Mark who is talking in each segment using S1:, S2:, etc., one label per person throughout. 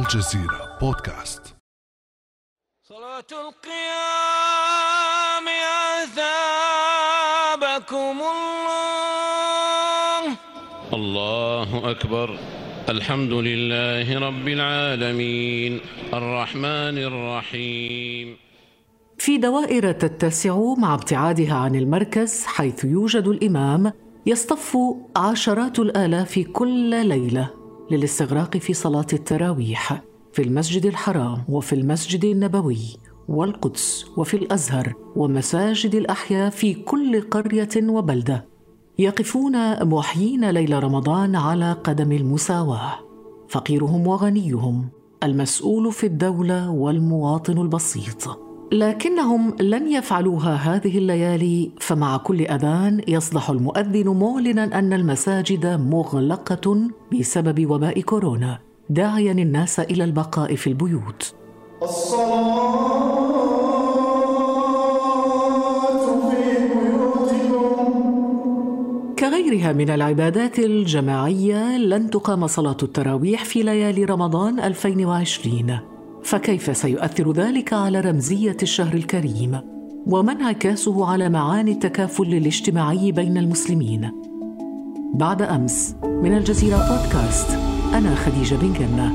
S1: الجزيرة بودكاست.
S2: صلاة القيام أثابكم الله.
S3: الله أكبر. الحمد لله رب العالمين. الرحمن الرحيم.
S4: في دوائر تتسع مع ابتعادها عن المركز حيث يوجد الإمام يصطف عشرات الآلاف كل ليلة. للاستغراق في صلاة التراويح في المسجد الحرام وفي المسجد النبوي والقدس وفي الأزهر ومساجد الأحياء في كل قرية وبلدة. يقفون محيين ليل رمضان على قدم المساواة. فقيرهم وغنيهم المسؤول في الدولة والمواطن البسيط. لكنهم لن يفعلوها هذه الليالي فمع كل أذان يصدح المؤذن معلنا أن المساجد مغلقة بسبب وباء كورونا. داعيا الناس إلى البقاء في البيوت. كغيرها من العبادات الجماعية لن تقام صلاة التراويح في ليالي رمضان 2020 فكيف سيؤثر ذلك على رمزية الشهر الكريم؟ وما انعكاسه على معاني التكافل الاجتماعي بين المسلمين؟ بعد أمس من الجزيرة بودكاست أنا خديجة بن جنة.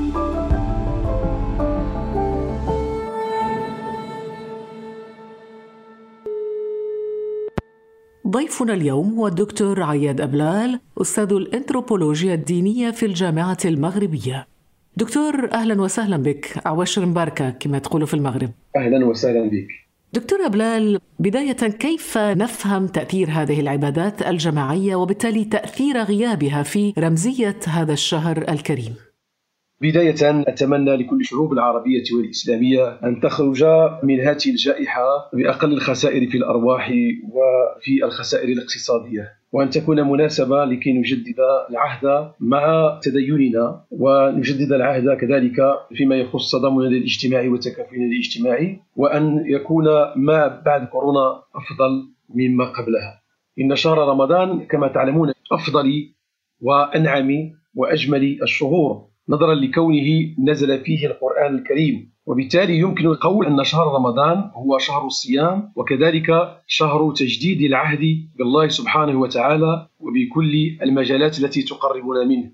S4: ضيفنا اليوم هو الدكتور عياد أبلال أستاذ الأنثروبولوجيا الدينية في الجامعة المغربية. دكتور أهلا وسهلا بك. عواشر مباركة كما تقولوا في المغرب.
S5: أهلا وسهلا بك.
S4: دكتور أبلال بداية كيف نفهم تأثير هذه العبادات الجماعية وبالتالي تأثير غيابها في رمزية هذا الشهر الكريم؟
S5: بداية أتمنى لكل الشعوب العربية والإسلامية أن تخرج من هذه الجائحة بأقل الخسائر في الأرواح وفي الخسائر الاقتصادية. وأن تكون مناسبة لكي نجدد العهد مع تديننا ونجدد العهد كذلك فيما يخص تضامننا الاجتماعي وتكافلنا الاجتماعي وأن يكون ما بعد كورونا أفضل مما قبلها. إن شهر رمضان كما تعلمون أفضل وأنعم وأجمل الشهور. نظرا لكونه نزل فيه القرآن الكريم. وبالتالي يمكن القول أن شهر رمضان هو شهر الصيام وكذلك شهر تجديد العهد بالله سبحانه وتعالى وبكل المجالات التي تقربنا منه.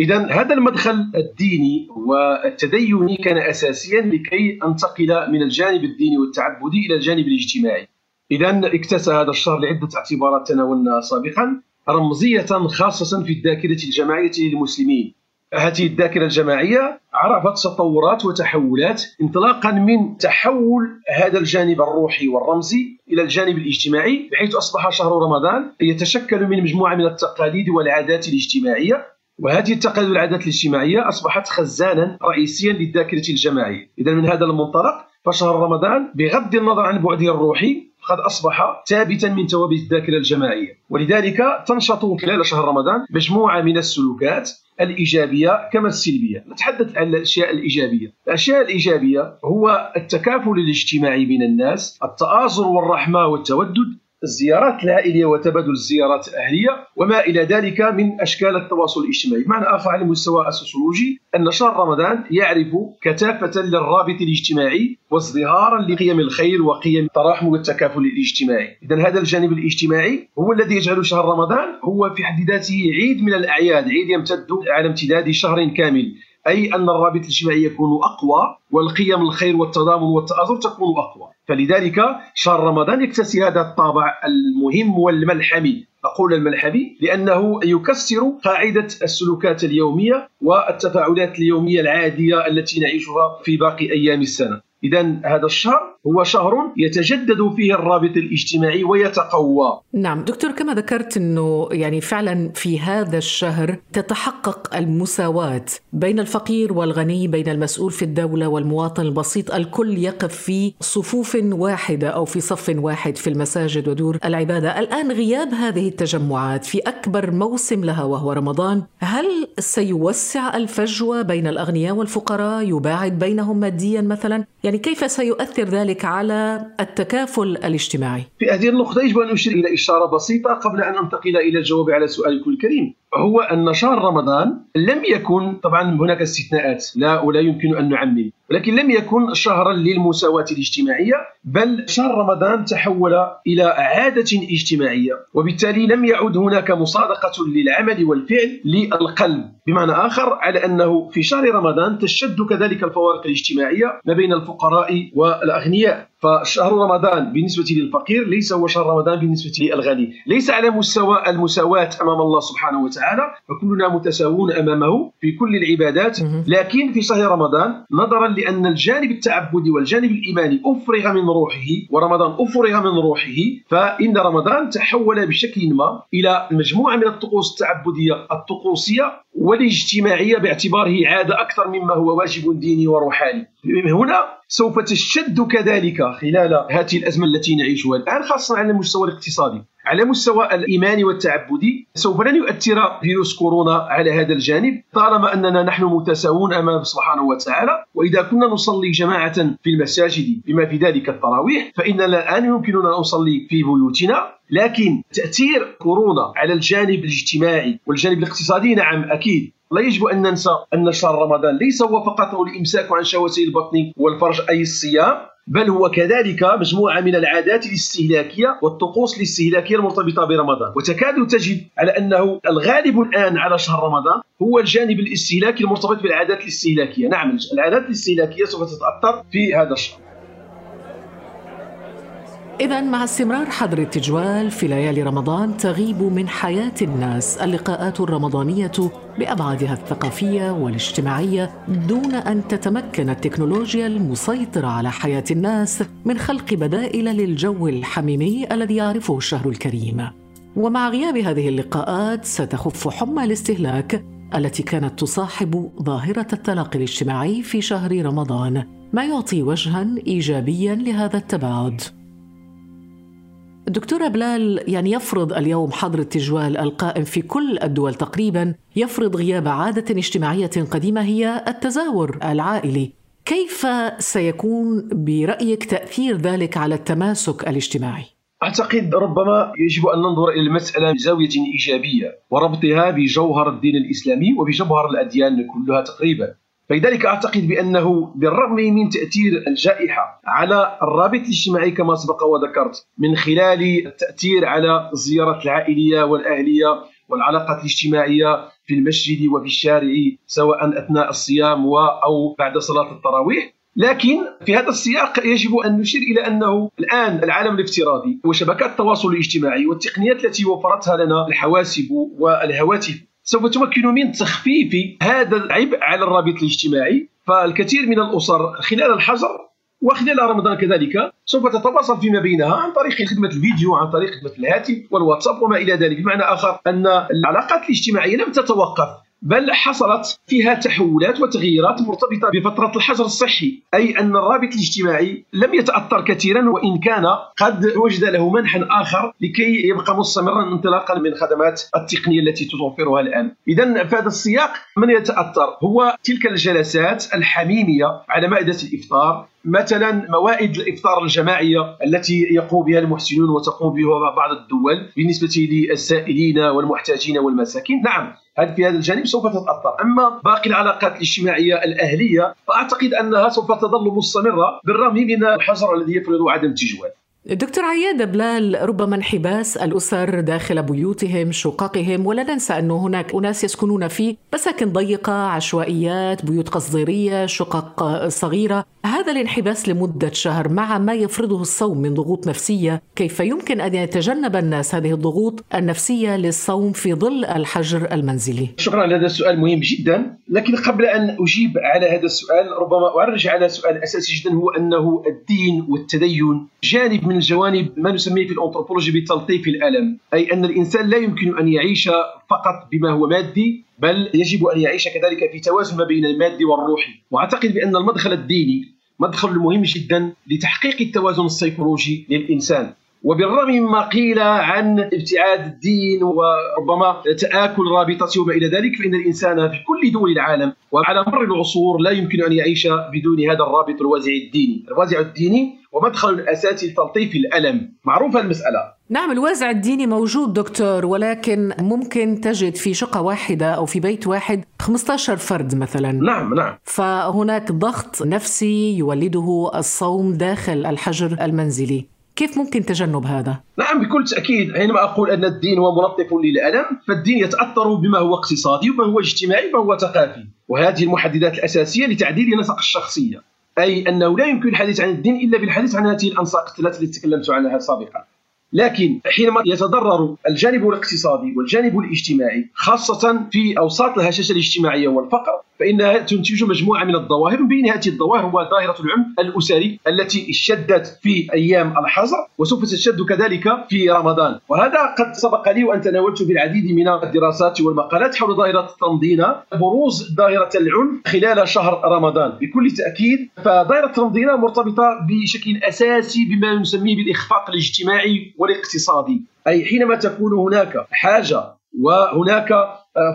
S5: إذا هذا المدخل الديني والتديني كان أساسيا لكي أنتقل من الجانب الديني والتعبدي إلى الجانب الاجتماعي. إذا اكتسى هذا الشهر لعدة اعتبارات تناولنا سابقا رمزية خاصة في الذاكرة الجماعية للمسلمين. هذه الذاكرة الجماعية عرفت تطورات وتحولات انطلاقا من تحول هذا الجانب الروحي والرمزي إلى الجانب الاجتماعي بحيث أصبح شهر رمضان يتشكل من مجموعة من التقاليد والعادات الاجتماعية. وهذه التقاليد والعادات الاجتماعية أصبحت خزانا رئيسيا للذاكرة الجماعية. اذا من هذا المنطلق فشهر رمضان بغض النظر عن بعده الروحي قد أصبح ثابتا من توابت الذاكرة الجماعية. ولذلك تنشط خلال شهر رمضان مجموعة من السلوكات الإيجابية كما السلبية. نتحدث عن الأشياء الإيجابية. الأشياء الإيجابية هو التكافل الاجتماعي بين الناس التآزر والرحمة والتودد الزيارات العائلية وتبادل الزيارات الأهلية وما إلى ذلك من أشكال التواصل الاجتماعي. بمعنى آخر على المستوى السوسيولوجي أن شهر رمضان يعرف كثافة للرابط الاجتماعي وازدهارا لقيم الخير وقيم التراحم والتكافل الاجتماعي. إذا هذا الجانب الاجتماعي هو الذي يجعل شهر رمضان هو في حد ذاته عيد من الأعياد عيد يمتد على امتداد شهر كامل. أي أن الرابط الاجتماعي يكون أقوى والقيم الخير والتضامن والتآزر تكون أقوى. فلذلك شهر رمضان يكتسي هذا الطابع المهم والملحمي. أقول الملحمي لأنه يكسر قاعدة السلوكات اليومية والتفاعلات اليومية العادية التي نعيشها في باقي أيام السنة. إذا هذا الشهر هو شهر يتجدد فيه الرابط الاجتماعي ويتقوى.
S4: نعم دكتور كما ذكرت إنه يعني فعلا في هذا الشهر تتحقق المساواة بين الفقير والغني، بين المسؤول في الدولة والمواطن البسيط، الكل يقف في صفوف واحدة أو في صف واحد في المساجد ودور العبادة. الآن غياب هذه التجمعات في أكبر موسم لها وهو رمضان، هل سيوسع الفجوة بين الأغنياء والفقراء، يباعد بينهم ماديا مثلا؟ يعني يعني كيف سيؤثر ذلك على التكافل الاجتماعي؟
S5: في هذه النقطة يجب أن أشير إلى إشارة بسيطة قبل أن أنتقل إلى الجواب على سؤالكم الكريم هو أن شهر رمضان لم يكن طبعا هناك استثناءات لا ولا يمكن أن نعمم ولكن لم يكن شهرا للمساواة الاجتماعية بل شهر رمضان تحول إلى عادة اجتماعية وبالتالي لم يعد هناك مصادقة للعمل والفعل للقلب. بمعنى آخر على أنه في شهر رمضان تشد كذلك الفوارق الاجتماعية ما بين الفقراء والأغنياء. فشهر رمضان بالنسبة للفقير ليس هو شهر رمضان بالنسبة للغني. ليس على مستوى المساواة أمام الله سبحانه وتعالى فكلنا متساوون أمامه في كل العبادات. لكن في شهر رمضان نظرا لأن الجانب التعبدي والجانب الإيماني أفرغ من روحه ورمضان أفرغ من روحه فإن رمضان تحول بشكل ما إلى مجموعة من الطقوس التعبدية الطقوسية والاجتماعية باعتباره عادة أكثر مما هو واجب ديني وروحاني. هنا سوف تشد كذلك خلال هذه الأزمة التي نعيشها الآن خاصة على المستوى الاقتصادي. على مستوى الإيماني والتعبدي سوف لن يؤثر فيروس كورونا على هذا الجانب طالما أننا نحن متساوون أمام سبحانه وتعالى. وإذا كنا نصلي جماعة في المساجد بما في ذلك التراويح فإننا الآن يمكننا أن نصلي في بيوتنا. لكن تأثير كورونا على الجانب الاجتماعي والجانب الاقتصادي نعم أكيد لا يجب أن ننسى أن شهر رمضان ليس هو فقط الإمساك عن شهوتي البطن والفرج أي الصيام بل هو كذلك مجموعة من العادات الاستهلاكية والطقوس الاستهلاكية المرتبطة برمضان. وتكاد تجد على أنه الغالب الآن على شهر رمضان هو الجانب الاستهلاكي المرتبط بالعادات الاستهلاكية. نعم العادات الاستهلاكية سوف تتأثر في هذا الشهر.
S4: إذا مع استمرار حظر التجوال في ليالي رمضان تغيب من حياة الناس اللقاءات الرمضانية بأبعادها الثقافية والاجتماعية دون أن تتمكن التكنولوجيا المسيطرة على حياة الناس من خلق بدائل للجو الحميمي الذي يعرفه الشهر الكريم. ومع غياب هذه اللقاءات ستخف حمى الاستهلاك التي كانت تصاحب ظاهرة التلاقي الاجتماعي في شهر رمضان، ما يعطي وجها إيجابيا لهذا التباعد. دكتورة بلال يعني يفرض اليوم حظر التجوال القائم في كل الدول تقريبا يفرض غياب عادة اجتماعية قديمة هي التزاور العائلي كيف سيكون برأيك تأثير ذلك على التماسك الاجتماعي؟
S5: أعتقد ربما يجب أن ننظر إلى المسألة بزاوية إيجابية وربطها بجوهر الدين الإسلامي وبجوهر الأديان كلها تقريبا فلذلك أعتقد بأنه بالرغم من تأثير الجائحة على الرابط الاجتماعي كما سبق وذكرت من خلال التأثير على الزيارات العائلية والأهلية والعلاقات الاجتماعية في المسجد وفي الشارع سواء أثناء الصيام أو بعد صلاة التراويح. لكن في هذا السياق يجب أن نشير إلى أنه الآن العالم الافتراضي وشبكات التواصل الاجتماعي والتقنيات التي وفرتها لنا الحواسب والهواتف سوف تمكن من تخفيف هذا العبء على الرابط الاجتماعي. فالكثير من الأسر خلال الحجر وخلال رمضان كذلك سوف تتواصل فيما بينها عن طريق خدمة الفيديو عن طريق خدمة الهاتف والواتساب وما إلى ذلك. بمعنى آخر أن العلاقات الاجتماعية لم تتوقف. بل حصلت فيها تحولات وتغييرات مرتبطة بفترة الحجر الصحي أي أن الرابط الاجتماعي لم يتأثر كثيرا وإن كان قد وجد له منحا آخر لكي يبقى مستمرا انطلاقا من خدمات التقنية التي توفرها الآن. اذا في هذا السياق من يتأثر؟ هو تلك الجلسات الحميمية على مائدة الإفطار مثلا موائد الإفطار الجماعية التي يقوم بها المحسنون وتقوم بها بعض الدول بالنسبة للسائلين والمحتاجين والمساكين. نعم هل في هذا الجانب سوف تتأثر. أما باقي العلاقات الاجتماعية الأهلية فأعتقد أنها سوف تظل مستمرة بالرغم من الحجر الذي يفرض عدم التجوال
S4: دكتور عياد بلال ربما انحباس الأسر داخل بيوتهم شققهم ولا ننسى أنه هناك أناس يسكنون في مساكن ضيقة عشوائيات بيوت قصديرية شقق صغيرة. هذا الانحباس لمدة شهر مع ما يفرضه الصوم من ضغوط نفسية. كيف يمكن أن يتجنب الناس هذه الضغوط النفسية للصوم في ظل الحجر المنزلي؟
S5: شكرا على هذا السؤال مهم جدا لكن قبل أن أجيب على هذا السؤال ربما أرجع على سؤال أساسي جدا هو أنه الدين والتدين جانب من الجوانب ما نسميه في الأنثروبولوجي بتلطيف الألم أي أن الإنسان لا يمكن أن يعيش فقط بما هو مادي بل يجب أن يعيش كذلك في توازن ما بين المادي والروحي. وأعتقد بأن المدخل الديني مدخل مهم جدا لتحقيق التوازن السيكولوجي للإنسان. وبالرغم مما قيل عن ابتعاد الدين وربما تآكل رابطته وما إلى ذلك فإن الإنسان في كل دول العالم وعلى مر العصور لا يمكن أن يعيش بدون هذا الرابط الوازع الديني الوازع الديني ومدخل أساسي لتلطيف الألم. معروفة المسألة.
S4: نعم الوازع الديني موجود دكتور ولكن ممكن تجد في شقة واحدة أو في بيت واحد 15 فرد مثلا.
S5: نعم نعم.
S4: فهناك ضغط نفسي يولده الصوم داخل الحجر المنزلي. كيف ممكن تجنب هذا؟
S5: نعم بكل تأكيد. حينما أقول أن الدين هو ملطف للألم فالدين يتأثر بما هو اقتصادي وما هو اجتماعي وما هو ثقافي. وهذه المحددات الأساسية لتعديل نسق الشخصية أي أنه لا يمكن الحديث عن الدين إلا بالحديث عن هذه الأنساق الثلاثة التي تكلمت عنها سابقا. لكن حينما يتضرر الجانب الاقتصادي والجانب الاجتماعي خاصة في أوساط الهشاشة الاجتماعية والفقر فإنها تنتج مجموعة من الظواهر من بين هذه الظواهر هو ظاهرة العنف الأسري التي اشتدت في أيام الحظر وسوف تشتد كذلك في رمضان. وهذا قد سبق لي وأن تناولت في العديد من الدراسات والمقالات حول ظاهرة التنظينة بروز ظاهرة العنف خلال شهر رمضان. بكل تأكيد فظاهرة التنظينة مرتبطة بشكل أساسي بما نسميه بالإخفاق الاجتماعي والاقتصادي. أي حينما تكون هناك حاجة وهناك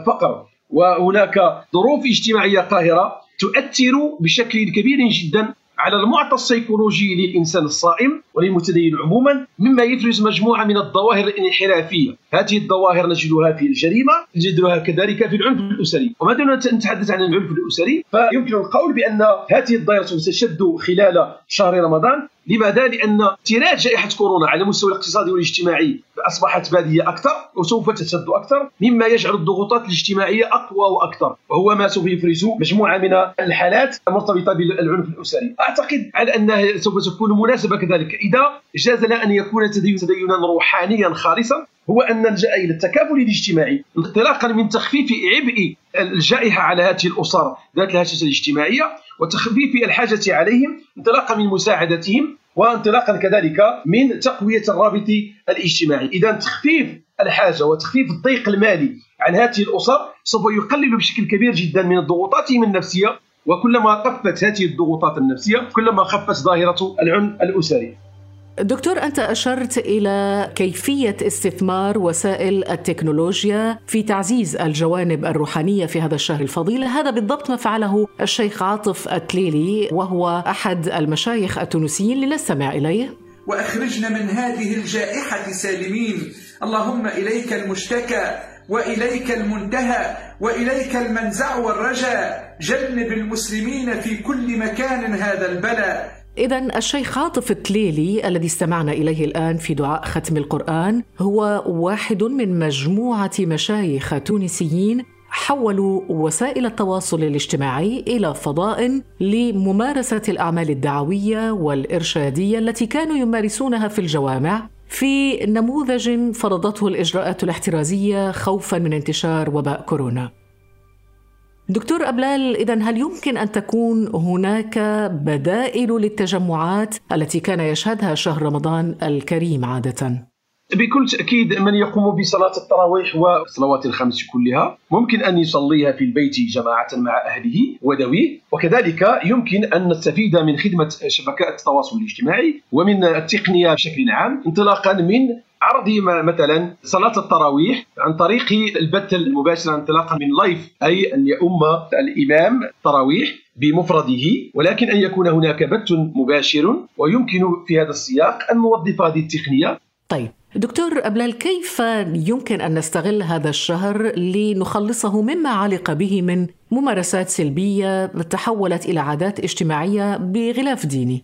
S5: فقر وهناك ظروف اجتماعية قاهرة تؤثر بشكل كبير جدا على المعطى السيكولوجي للإنسان الصائم وللمتدين عموما مما يفرز مجموعة من الظواهر الانحرافية، هذه الظواهر نجدها في الجريمة، نجدها كذلك في العنف الأسري، وما دون ان نتحدث عن العنف الأسري فيمكن القول بأن هذه الظاهره ستشد خلال شهر رمضان. لماذا؟ لأن امتداد جائحة كورونا على المستوى الاقتصادي والاجتماعي أصبحت بادية أكثر وسوف تشد أكثر مما يجعل الضغوطات الاجتماعية أقوى وأكثر. وهو ما سوف يفرز مجموعة من الحالات المرتبطة بالعنف الأسري. أعتقد على أنها سوف تكون مناسبة كذلك إذا جاز لنا أن يكون تدينا روحانيا خالصا هو أن نلجأ إلى التكافل الاجتماعي انطلاقا من تخفيف عبء الجائحة على هذه الأسر ذات الهشاشة الاجتماعية. وتخفيف الحاجة عليهم انطلاقا من مساعدتهم وانطلاقا كذلك من تقوية الرابط الاجتماعي. اذا تخفيف الحاجة وتخفيف الضيق المالي عن هذه الأسر سوف يقلل بشكل كبير جدا من ضغوطاتهم النفسية وكلما خفت هذه الضغوطات النفسية كلما خفت ظاهرة العنف الأسري.
S4: دكتور أنت أشرت إلى كيفية استثمار وسائل التكنولوجيا في تعزيز الجوانب الروحانية في هذا الشهر الفضيل، هذا بالضبط ما فعله الشيخ عاطف التليلي وهو أحد المشايخ التونسيين لنستمع إليه.
S6: وأخرجنا من هذه الجائحة سالمين، اللهم إليك المشتكى وإليك المنتهى وإليك المنزع والرجاء، جنب المسلمين في كل مكان هذا البلاء.
S4: إذا الشيخ عاطف التليلي الذي استمعنا إليه الآن في دعاء ختم القرآن هو واحد من مجموعة مشايخ تونسيين حولوا وسائل التواصل الاجتماعي إلى فضاء لممارسة الأعمال الدعوية والإرشادية التي كانوا يمارسونها في الجوامع في نموذج فرضته الإجراءات الاحترازية خوفا من انتشار وباء كورونا. دكتور أبلال إذا هل يمكن أن تكون هناك بدائل للتجمعات التي كان يشهدها شهر رمضان الكريم عادة؟
S5: بكل تأكيد من يقوم بصلاة التراويح والصلوات الخمس كلها ممكن أن يصليها في البيت جماعة مع أهله وذويه وكذلك يمكن أن نستفيد من خدمة شبكات التواصل الاجتماعي ومن التقنية بشكل عام انطلاقا من عرض مثلا صلاة التراويح عن طريق البث المباشر انطلاقا من لايف أي أن يؤم الإمام التراويح بمفرده ولكن أن يكون هناك بث مباشر ويمكن في هذا السياق أن نوظف هذه التقنية.
S4: طيب دكتور أبلال كيف يمكن أن نستغل هذا الشهر لنخلصه مما علق به من ممارسات سلبية تحولت إلى عادات اجتماعية بغلاف ديني؟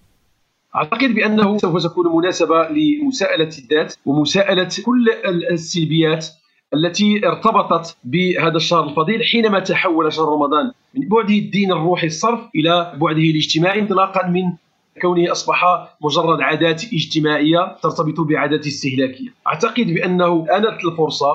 S5: أعتقد بأنه سوف تكون مناسبة لمساءلة الذات ومساءلة كل السلبيات التي ارتبطت بهذا الشهر الفضيل حينما تحول شهر رمضان من بعده الدين الروحي الصرف إلى بعده الاجتماعي انطلاقا من كونه أصبح مجرد عادات اجتماعية ترتبط بعادات استهلاكية. أعتقد بأنه آنت الفرصة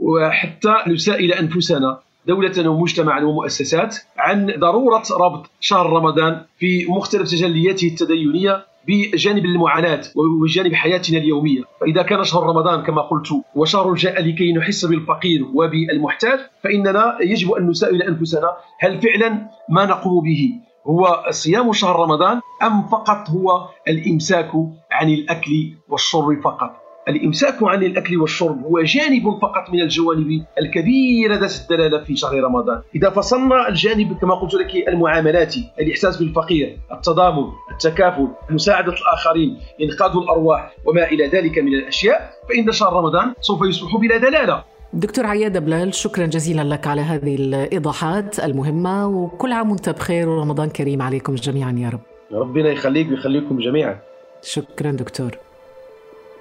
S5: وحتى نسائل أنفسنا دولة ومجتمعا ومؤسسات عن ضرورة ربط شهر رمضان في مختلف تجلياته التدينية بجانب المعاناة وجانب حياتنا اليومية فإذا كان شهر رمضان كما قلت وشهر جاء لكي نحس بالفقير وبالمحتاج فإننا يجب أن نسائل أنفسنا هل فعلا ما نقوم به هو صيام شهر رمضان أم فقط هو الإمساك عن الأكل والشرب فقط؟ الإمساك عن الأكل والشرب هو جانب فقط من الجوانب الكبيرة ذات الدلالة في شهر رمضان. إذا فصلنا الجانب كما قلت لك المعاملاتي الإحساس بالفقير التضامن التكافل مساعدة الآخرين إنقاذ الأرواح وما إلى ذلك من الأشياء فإن شهر رمضان سوف يصبح بلا دلالة.
S4: دكتور عياد بلال شكرا جزيلا لك على هذه الإيضاحات المهمة وكل عام وأنت بخير ورمضان كريم عليكم جميعا يا رب.
S5: ربنا يخليك ويخليكم جميعا.
S4: شكرا دكتور.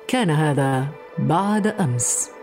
S4: كان هذا بعد أمس.